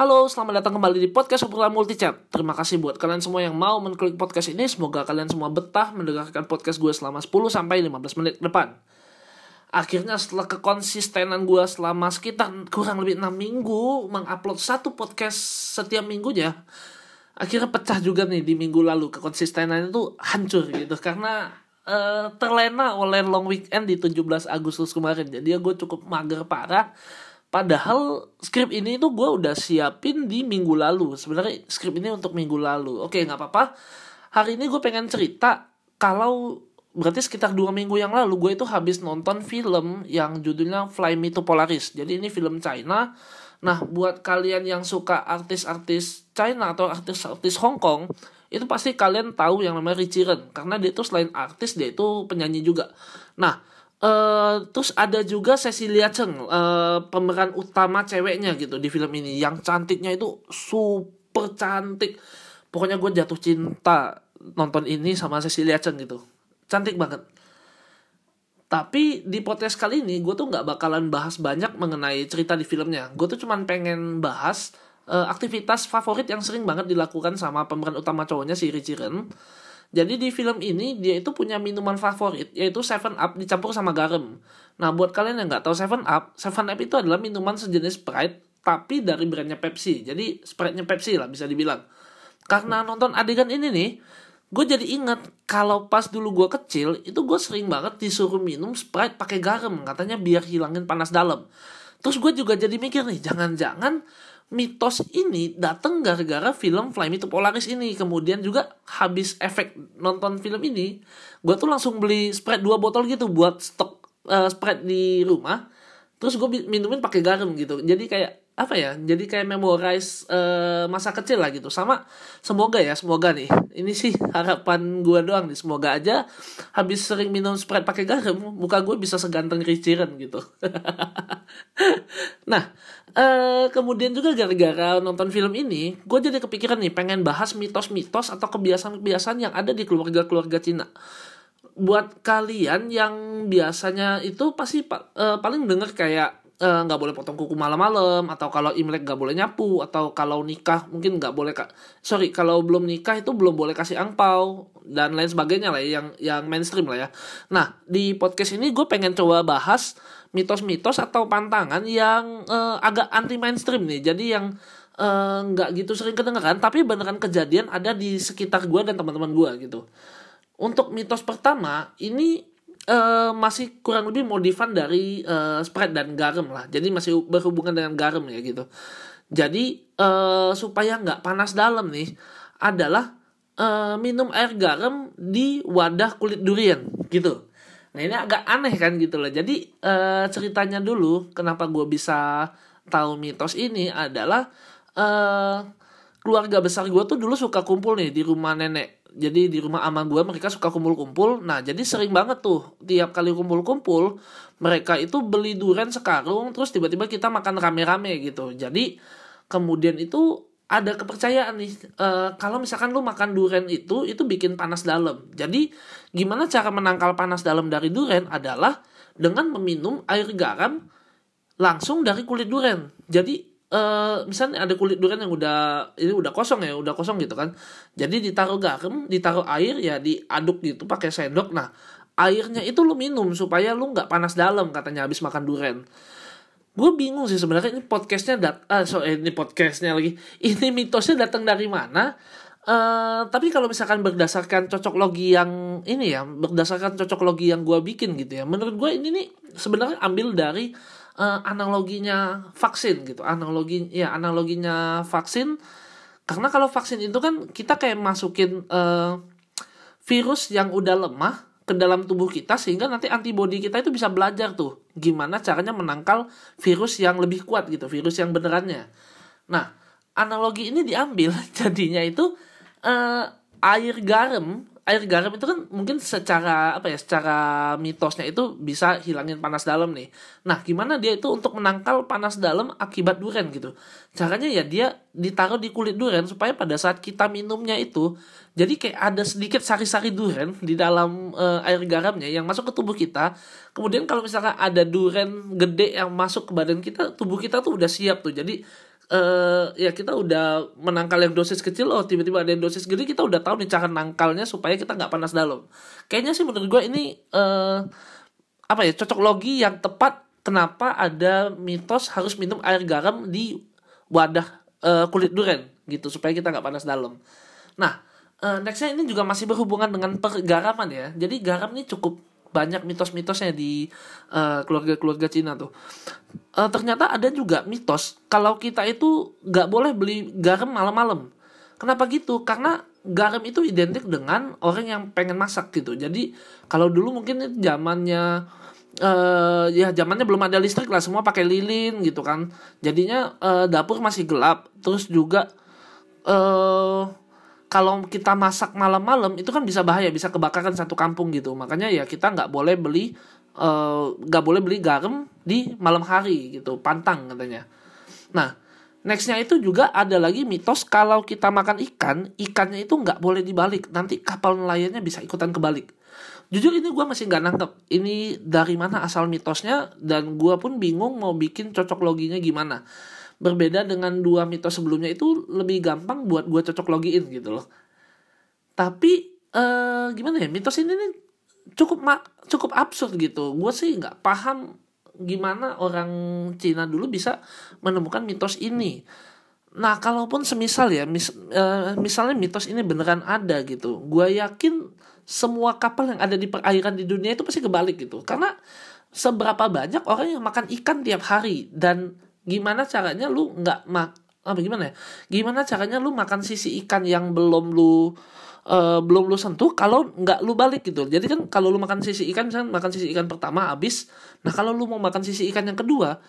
Halo, selamat datang kembali di podcast obrolan multichat. Terima kasih buat kalian semua yang mau mengklik podcast ini. Semoga kalian semua betah mendengarkan podcast gue selama 10 sampai 15 menit depan. Akhirnya setelah kekonsistenan gue selama sekitar kurang lebih 6 minggu mengupload satu podcast setiap minggunya, akhirnya pecah juga nih di minggu lalu. Kekonsistenan itu hancur gitu karena uh, terlena oleh long weekend di 17 Agustus kemarin. Jadi ya gue cukup mager parah Padahal skrip ini tuh gue udah siapin di minggu lalu. Sebenarnya skrip ini untuk minggu lalu. Oke, nggak apa-apa. Hari ini gue pengen cerita kalau berarti sekitar dua minggu yang lalu gue itu habis nonton film yang judulnya Fly Me to Polaris. Jadi ini film China. Nah, buat kalian yang suka artis-artis China atau artis-artis Hong Kong, itu pasti kalian tahu yang namanya Richie Ren. Karena dia itu selain artis, dia itu penyanyi juga. Nah, Uh, terus ada juga Cecilia Cheng uh, pemeran utama ceweknya gitu di film ini. Yang cantiknya itu super cantik. Pokoknya gue jatuh cinta nonton ini sama Cecilia Cheng gitu. Cantik banget. Tapi di podcast kali ini gue tuh nggak bakalan bahas banyak mengenai cerita di filmnya. Gue tuh cuman pengen bahas uh, aktivitas favorit yang sering banget dilakukan sama pemeran utama cowoknya si Richie Ren jadi di film ini dia itu punya minuman favorit yaitu Seven Up dicampur sama garam. Nah buat kalian yang nggak tahu Seven Up, Seven Up itu adalah minuman sejenis Sprite tapi dari brandnya Pepsi. Jadi Sprite-nya Pepsi lah bisa dibilang. Karena nonton adegan ini nih, gue jadi inget kalau pas dulu gue kecil itu gue sering banget disuruh minum Sprite pakai garam katanya biar hilangin panas dalam. Terus gue juga jadi mikir nih, jangan-jangan mitos ini datang gara-gara film Fly Me to Polaris ini. Kemudian juga habis efek nonton film ini, gue tuh langsung beli Sprite dua botol gitu buat stok uh, Sprite di rumah. Terus gue minumin pakai garam gitu. Jadi kayak apa ya jadi kayak memorize uh, masa kecil lah gitu. Sama semoga ya semoga nih. Ini sih harapan gue doang nih semoga aja habis sering minum sprite pakai garam muka gue bisa seganteng riciran gitu. Nah uh, kemudian juga gara-gara nonton film ini gue jadi kepikiran nih pengen bahas mitos-mitos atau kebiasaan-kebiasaan yang ada di keluarga-keluarga Cina. Buat kalian yang biasanya itu pasti uh, paling denger kayak nggak uh, boleh potong kuku malam-malam atau kalau imlek nggak boleh nyapu atau kalau nikah mungkin nggak boleh kak sorry kalau belum nikah itu belum boleh kasih angpau dan lain sebagainya lah ya, yang yang mainstream lah ya. Nah di podcast ini gue pengen coba bahas mitos-mitos atau pantangan yang uh, agak anti mainstream nih. Jadi yang eh, nggak uh, gitu sering kedengeran tapi beneran kejadian ada di sekitar gue dan teman-teman gue gitu. Untuk mitos pertama ini uh, masih kurang lebih modifan dari uh, Sprite dan garam lah. Jadi masih berhubungan dengan garam ya gitu. Jadi uh, supaya nggak panas dalam nih adalah uh, minum air garam di wadah kulit durian gitu. Nah ini agak aneh kan gitu loh. Jadi uh, ceritanya dulu kenapa gue bisa tahu mitos ini adalah uh, keluarga besar gue tuh dulu suka kumpul nih di rumah nenek jadi di rumah ama gue mereka suka kumpul-kumpul. Nah jadi sering banget tuh tiap kali kumpul-kumpul mereka itu beli durian sekarung terus tiba-tiba kita makan rame-rame gitu. Jadi kemudian itu ada kepercayaan nih e, kalau misalkan lu makan durian itu itu bikin panas dalam. Jadi gimana cara menangkal panas dalam dari durian adalah dengan meminum air garam langsung dari kulit durian. Jadi uh, misalnya ada kulit durian yang udah ini udah kosong ya udah kosong gitu kan. Jadi ditaruh garam ditaruh air ya diaduk gitu pakai sendok. Nah airnya itu lu minum supaya lu nggak panas dalam katanya habis makan durian. Gue bingung sih sebenarnya ini podcastnya dat ah so eh, ini podcastnya lagi. Ini mitosnya datang dari mana? Uh, tapi kalau misalkan berdasarkan cocok logi yang ini ya berdasarkan cocok logi yang gue bikin gitu ya menurut gue ini nih sebenarnya ambil dari uh, analoginya vaksin gitu. Analogi ya analoginya vaksin. Karena kalau vaksin itu kan kita kayak masukin uh, virus yang udah lemah ke dalam tubuh kita sehingga nanti antibodi kita itu bisa belajar tuh gimana caranya menangkal virus yang lebih kuat gitu virus yang benerannya. Nah analogi ini diambil jadinya itu uh, air garam air garam itu kan mungkin secara apa ya secara mitosnya itu bisa hilangin panas dalam nih. Nah gimana dia itu untuk menangkal panas dalam akibat durian gitu? Caranya ya dia ditaruh di kulit durian supaya pada saat kita minumnya itu jadi kayak ada sedikit sari-sari durian di dalam uh, air garamnya yang masuk ke tubuh kita. Kemudian kalau misalkan ada durian gede yang masuk ke badan kita tubuh kita tuh udah siap tuh. Jadi uh, ya kita udah menangkal yang dosis kecil oh tiba-tiba ada yang dosis gede kita udah tahu nih cara nangkalnya supaya kita nggak panas dalam. Kayaknya sih menurut gue ini uh, apa ya cocok logi yang tepat kenapa ada mitos harus minum air garam di wadah uh, kulit durian gitu supaya kita nggak panas dalam. Nah uh, nextnya ini juga masih berhubungan dengan pergaraman ya. Jadi garam ini cukup banyak mitos-mitosnya di uh, keluarga-keluarga Cina tuh. Uh, ternyata ada juga mitos kalau kita itu nggak boleh beli garam malam-malam. Kenapa gitu? Karena garam itu identik dengan orang yang pengen masak gitu. Jadi kalau dulu mungkin zamannya uh, ya zamannya belum ada listrik lah semua pakai lilin gitu kan. Jadinya uh, dapur masih gelap. Terus juga uh, kalau kita masak malam-malam itu kan bisa bahaya bisa kebakaran satu kampung gitu. Makanya ya kita nggak boleh beli eh, nggak uh, boleh beli garam di malam hari gitu pantang katanya. Nah nextnya itu juga ada lagi mitos kalau kita makan ikan ikannya itu nggak boleh dibalik. Nanti kapal nelayannya bisa ikutan kebalik. Jujur ini gue masih nggak nangkep. Ini dari mana asal mitosnya dan gue pun bingung mau bikin cocok loginya gimana berbeda dengan dua mitos sebelumnya itu lebih gampang buat gue cocok login gitu loh. Tapi uh, gimana ya mitos ini nih cukup cukup absurd gitu. Gue sih nggak paham gimana orang Cina dulu bisa menemukan mitos ini. Nah kalaupun semisal ya mis, uh, misalnya mitos ini beneran ada gitu gue yakin semua kapal yang ada di perairan di dunia itu pasti kebalik gitu. Karena seberapa banyak orang yang makan ikan tiap hari dan gimana caranya lu nggak mak apa gimana ya? Gimana caranya lu makan sisi ikan yang belum lu uh, belum lu sentuh kalau nggak lu balik gitu? Jadi kan kalau lu makan sisi ikan misalnya makan sisi ikan pertama habis nah kalau lu mau makan sisi ikan yang kedua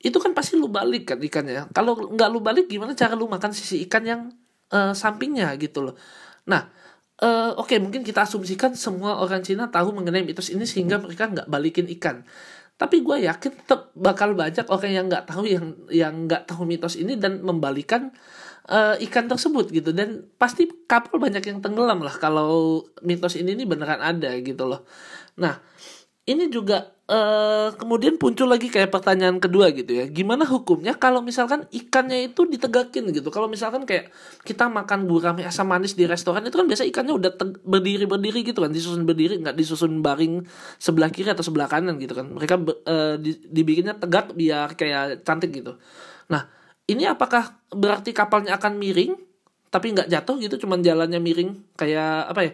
itu kan pasti lu balik kan ikannya. Kalau nggak lu balik gimana cara lu makan sisi ikan yang uh, sampingnya gitu loh? Nah uh, oke okay, mungkin kita asumsikan semua orang Cina tahu mengenai mitos ini sehingga mereka nggak balikin ikan tapi gue yakin tetap bakal banyak orang yang nggak tahu yang yang nggak tahu mitos ini dan membalikan uh, ikan tersebut gitu. Dan pasti kapal banyak yang tenggelam lah kalau mitos ini ini beneran ada gitu loh. Nah ini juga uh, kemudian muncul lagi kayak pertanyaan kedua gitu ya. Gimana hukumnya kalau misalkan ikannya itu ditegakin gitu? Kalau misalkan kayak kita makan gurame asam manis di restoran itu kan biasa ikannya udah berdiri berdiri gitu kan disusun berdiri nggak disusun baring sebelah kiri atau sebelah kanan gitu kan. Mereka uh, di, dibikinnya tegak biar kayak cantik gitu. Nah ini apakah berarti kapalnya akan miring tapi nggak jatuh gitu cuman jalannya miring kayak apa ya?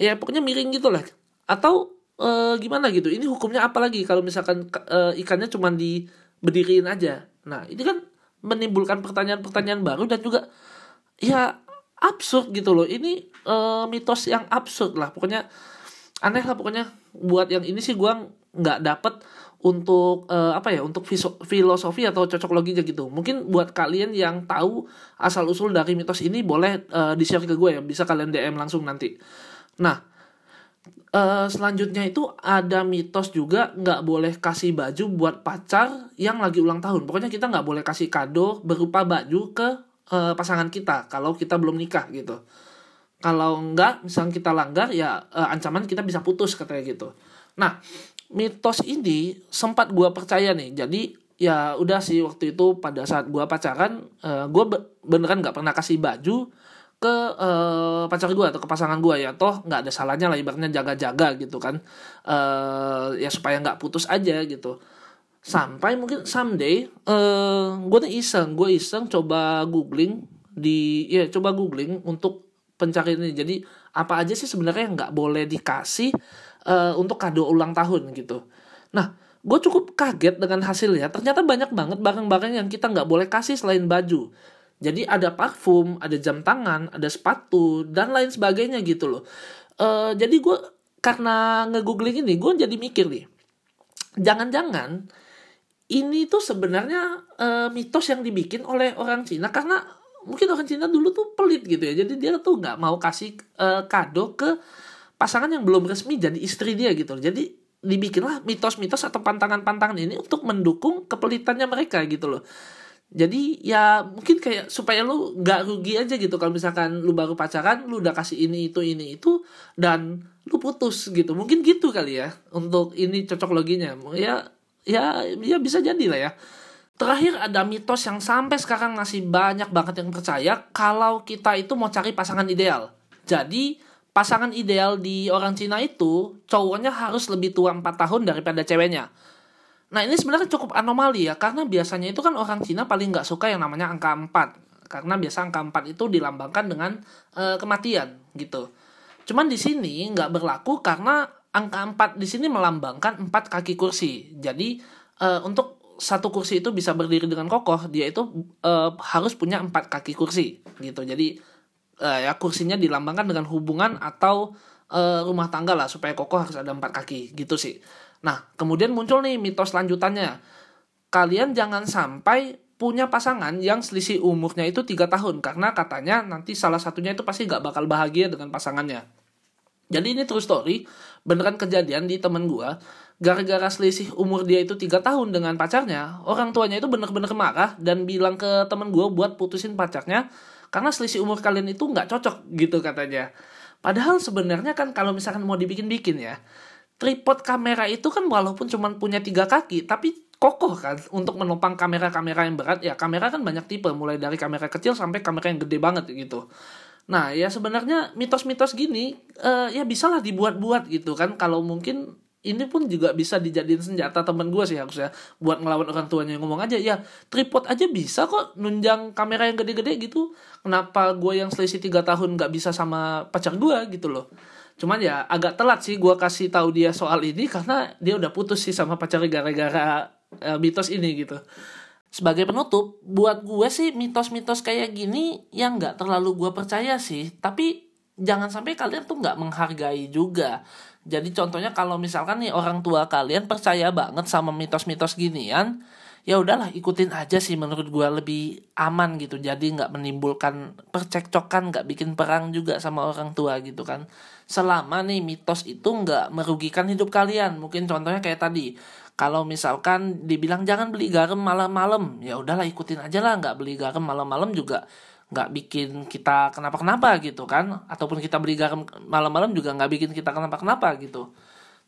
Ya pokoknya miring gitu lah atau uh, gimana gitu. Ini hukumnya apa lagi kalau misalkan uh, ikannya cuma diberdiriin aja? Nah ini kan menimbulkan pertanyaan-pertanyaan baru dan juga ya absurd gitu loh. Ini uh, mitos yang absurd lah. Pokoknya aneh lah pokoknya. Buat yang ini sih gue nggak dapet untuk uh, apa ya untuk filosofi atau cocok loginya gitu. Mungkin buat kalian yang tahu asal usul dari mitos ini boleh uh, di share ke gue ya. Bisa kalian dm langsung nanti. Nah uh, selanjutnya itu ada mitos juga nggak boleh kasih baju buat pacar yang lagi ulang tahun. Pokoknya kita nggak boleh kasih kado berupa baju ke uh, pasangan kita kalau kita belum nikah gitu. Kalau nggak, misalnya kita langgar ya uh, ancaman kita bisa putus katanya gitu. Nah, mitos ini sempat gue percaya nih. Jadi ya udah sih waktu itu pada saat gue pacaran, uh, gue beneran nggak pernah kasih baju ke uh, pacar gue atau ke pasangan gue ya. Toh nggak ada salahnya lah ibaratnya jaga-jaga gitu kan. Uh, ya supaya nggak putus aja gitu. Sampai mungkin someday uh, eh, gue tuh iseng gue iseng coba googling di ya coba googling untuk pencarian ini. Jadi apa aja sih sebenarnya yang nggak boleh dikasih uh, untuk kado ulang tahun gitu. Nah gue cukup kaget dengan hasilnya. Ternyata banyak banget barang-barang yang kita nggak boleh kasih selain baju jadi ada parfum, ada jam tangan, ada sepatu dan lain sebagainya gitu loh. Uh, jadi gue karena ngegoogling ini gue jadi mikir nih, jangan-jangan ini tuh sebenarnya uh, mitos yang dibikin oleh orang Cina karena mungkin orang Cina dulu tuh pelit gitu ya. Jadi dia tuh nggak mau kasih uh, kado ke pasangan yang belum resmi jadi istri dia gitu. Jadi dibikinlah mitos-mitos atau pantangan-pantangan ini untuk mendukung kepelitannya mereka gitu loh jadi ya mungkin kayak supaya lu nggak rugi aja gitu kalau misalkan lu baru pacaran lu udah kasih ini itu ini itu dan lu putus gitu mungkin gitu kali ya untuk ini cocok loginya ya ya ya bisa jadi lah ya Terakhir ada mitos yang sampai sekarang masih banyak banget yang percaya kalau kita itu mau cari pasangan ideal. Jadi pasangan ideal di orang Cina itu cowoknya harus lebih tua 4 tahun daripada ceweknya. Nah ini sebenarnya cukup anomali ya karena biasanya itu kan orang Cina paling nggak suka yang namanya angka 4 karena biasa angka 4 itu dilambangkan dengan e, kematian gitu. Cuman di sini nggak berlaku karena angka 4 di sini melambangkan 4 kaki kursi. Jadi e, untuk satu kursi itu bisa berdiri dengan kokoh dia itu uh, harus punya empat kaki kursi gitu jadi uh, ya kursinya dilambangkan dengan hubungan atau uh, rumah tangga lah supaya kokoh harus ada empat kaki gitu sih nah kemudian muncul nih mitos lanjutannya. Kalian jangan sampai punya pasangan yang selisih umurnya itu tiga tahun karena katanya nanti salah satunya itu pasti gak bakal bahagia dengan pasangannya. Jadi ini true story beneran kejadian di temen gua. Gara-gara selisih umur dia itu tiga tahun dengan pacarnya, orang tuanya itu bener-bener marah dan bilang ke temen gue buat putusin pacarnya karena selisih umur kalian itu nggak cocok gitu katanya. Padahal sebenarnya kan kalau misalkan mau dibikin-bikin ya, tripod kamera itu kan walaupun cuma punya tiga kaki, tapi kokoh kan. Untuk menopang kamera-kamera yang berat. Ya kamera kan banyak tipe, mulai dari kamera kecil sampai kamera yang gede banget gitu. Nah ya sebenarnya mitos-mitos gini uh, ya bisalah dibuat-buat gitu kan. Kalau mungkin ini pun juga bisa dijadiin senjata temen gue sih harusnya. Buat ngelawan orang tuanya yang ngomong aja ya tripod aja bisa kok nunjang kamera yang gede-gede gitu. Kenapa gue yang selisih tiga tahun nggak bisa sama pacar gue gitu loh cuman ya agak telat sih gue kasih tahu dia soal ini karena dia udah putus sih sama pacar gara-gara uh, mitos ini gitu. Sebagai penutup buat gue sih mitos-mitos kayak gini yang nggak terlalu gue percaya sih. Tapi jangan sampai kalian tuh nggak menghargai juga. Jadi contohnya kalau misalkan nih orang tua kalian percaya banget sama mitos-mitos ginian, ya udahlah ikutin aja sih menurut gue lebih aman gitu. Jadi nggak menimbulkan percekcokan, nggak bikin perang juga sama orang tua gitu kan. Selama nih mitos itu nggak merugikan hidup kalian. Mungkin contohnya kayak tadi, kalau misalkan dibilang jangan beli garam malam-malam, ya udahlah ikutin aja lah nggak beli garam malam-malam juga nggak bikin kita kenapa-kenapa gitu kan ataupun kita beli garam malam-malam juga nggak bikin kita kenapa-kenapa gitu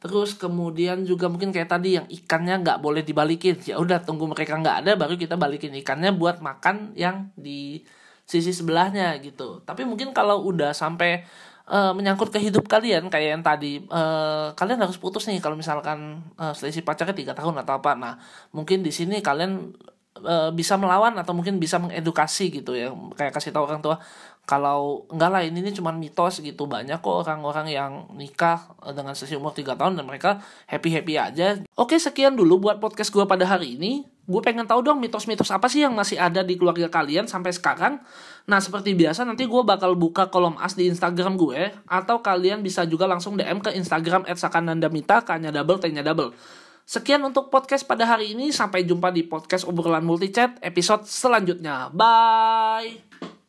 terus kemudian juga mungkin kayak tadi yang ikannya nggak boleh dibalikin. Ya udah tunggu mereka nggak ada baru kita balikin ikannya buat makan yang di sisi sebelahnya gitu. Tapi mungkin kalau udah sampai uh, menyangkut ke hidup kalian kayak yang tadi uh, kalian harus putus nih kalau misalkan uh, selisih pacarnya tiga tahun atau apa. Nah mungkin di sini kalian bisa melawan atau mungkin bisa mengedukasi gitu ya. Kayak kasih tahu orang tua kalau enggak lah ini, ini cuma mitos gitu banyak kok orang-orang yang nikah dengan sesi umur 3 tahun dan mereka happy-happy aja oke sekian dulu buat podcast gue pada hari ini gue pengen tahu dong mitos-mitos apa sih yang masih ada di keluarga kalian sampai sekarang. Nah seperti biasa nanti gue bakal buka kolom as di Instagram gue atau kalian bisa juga langsung DM ke Instagram @sakanandamita kanya double t-nya double. Sekian untuk podcast pada hari ini. Sampai jumpa di podcast obrolan multichat episode selanjutnya. Bye.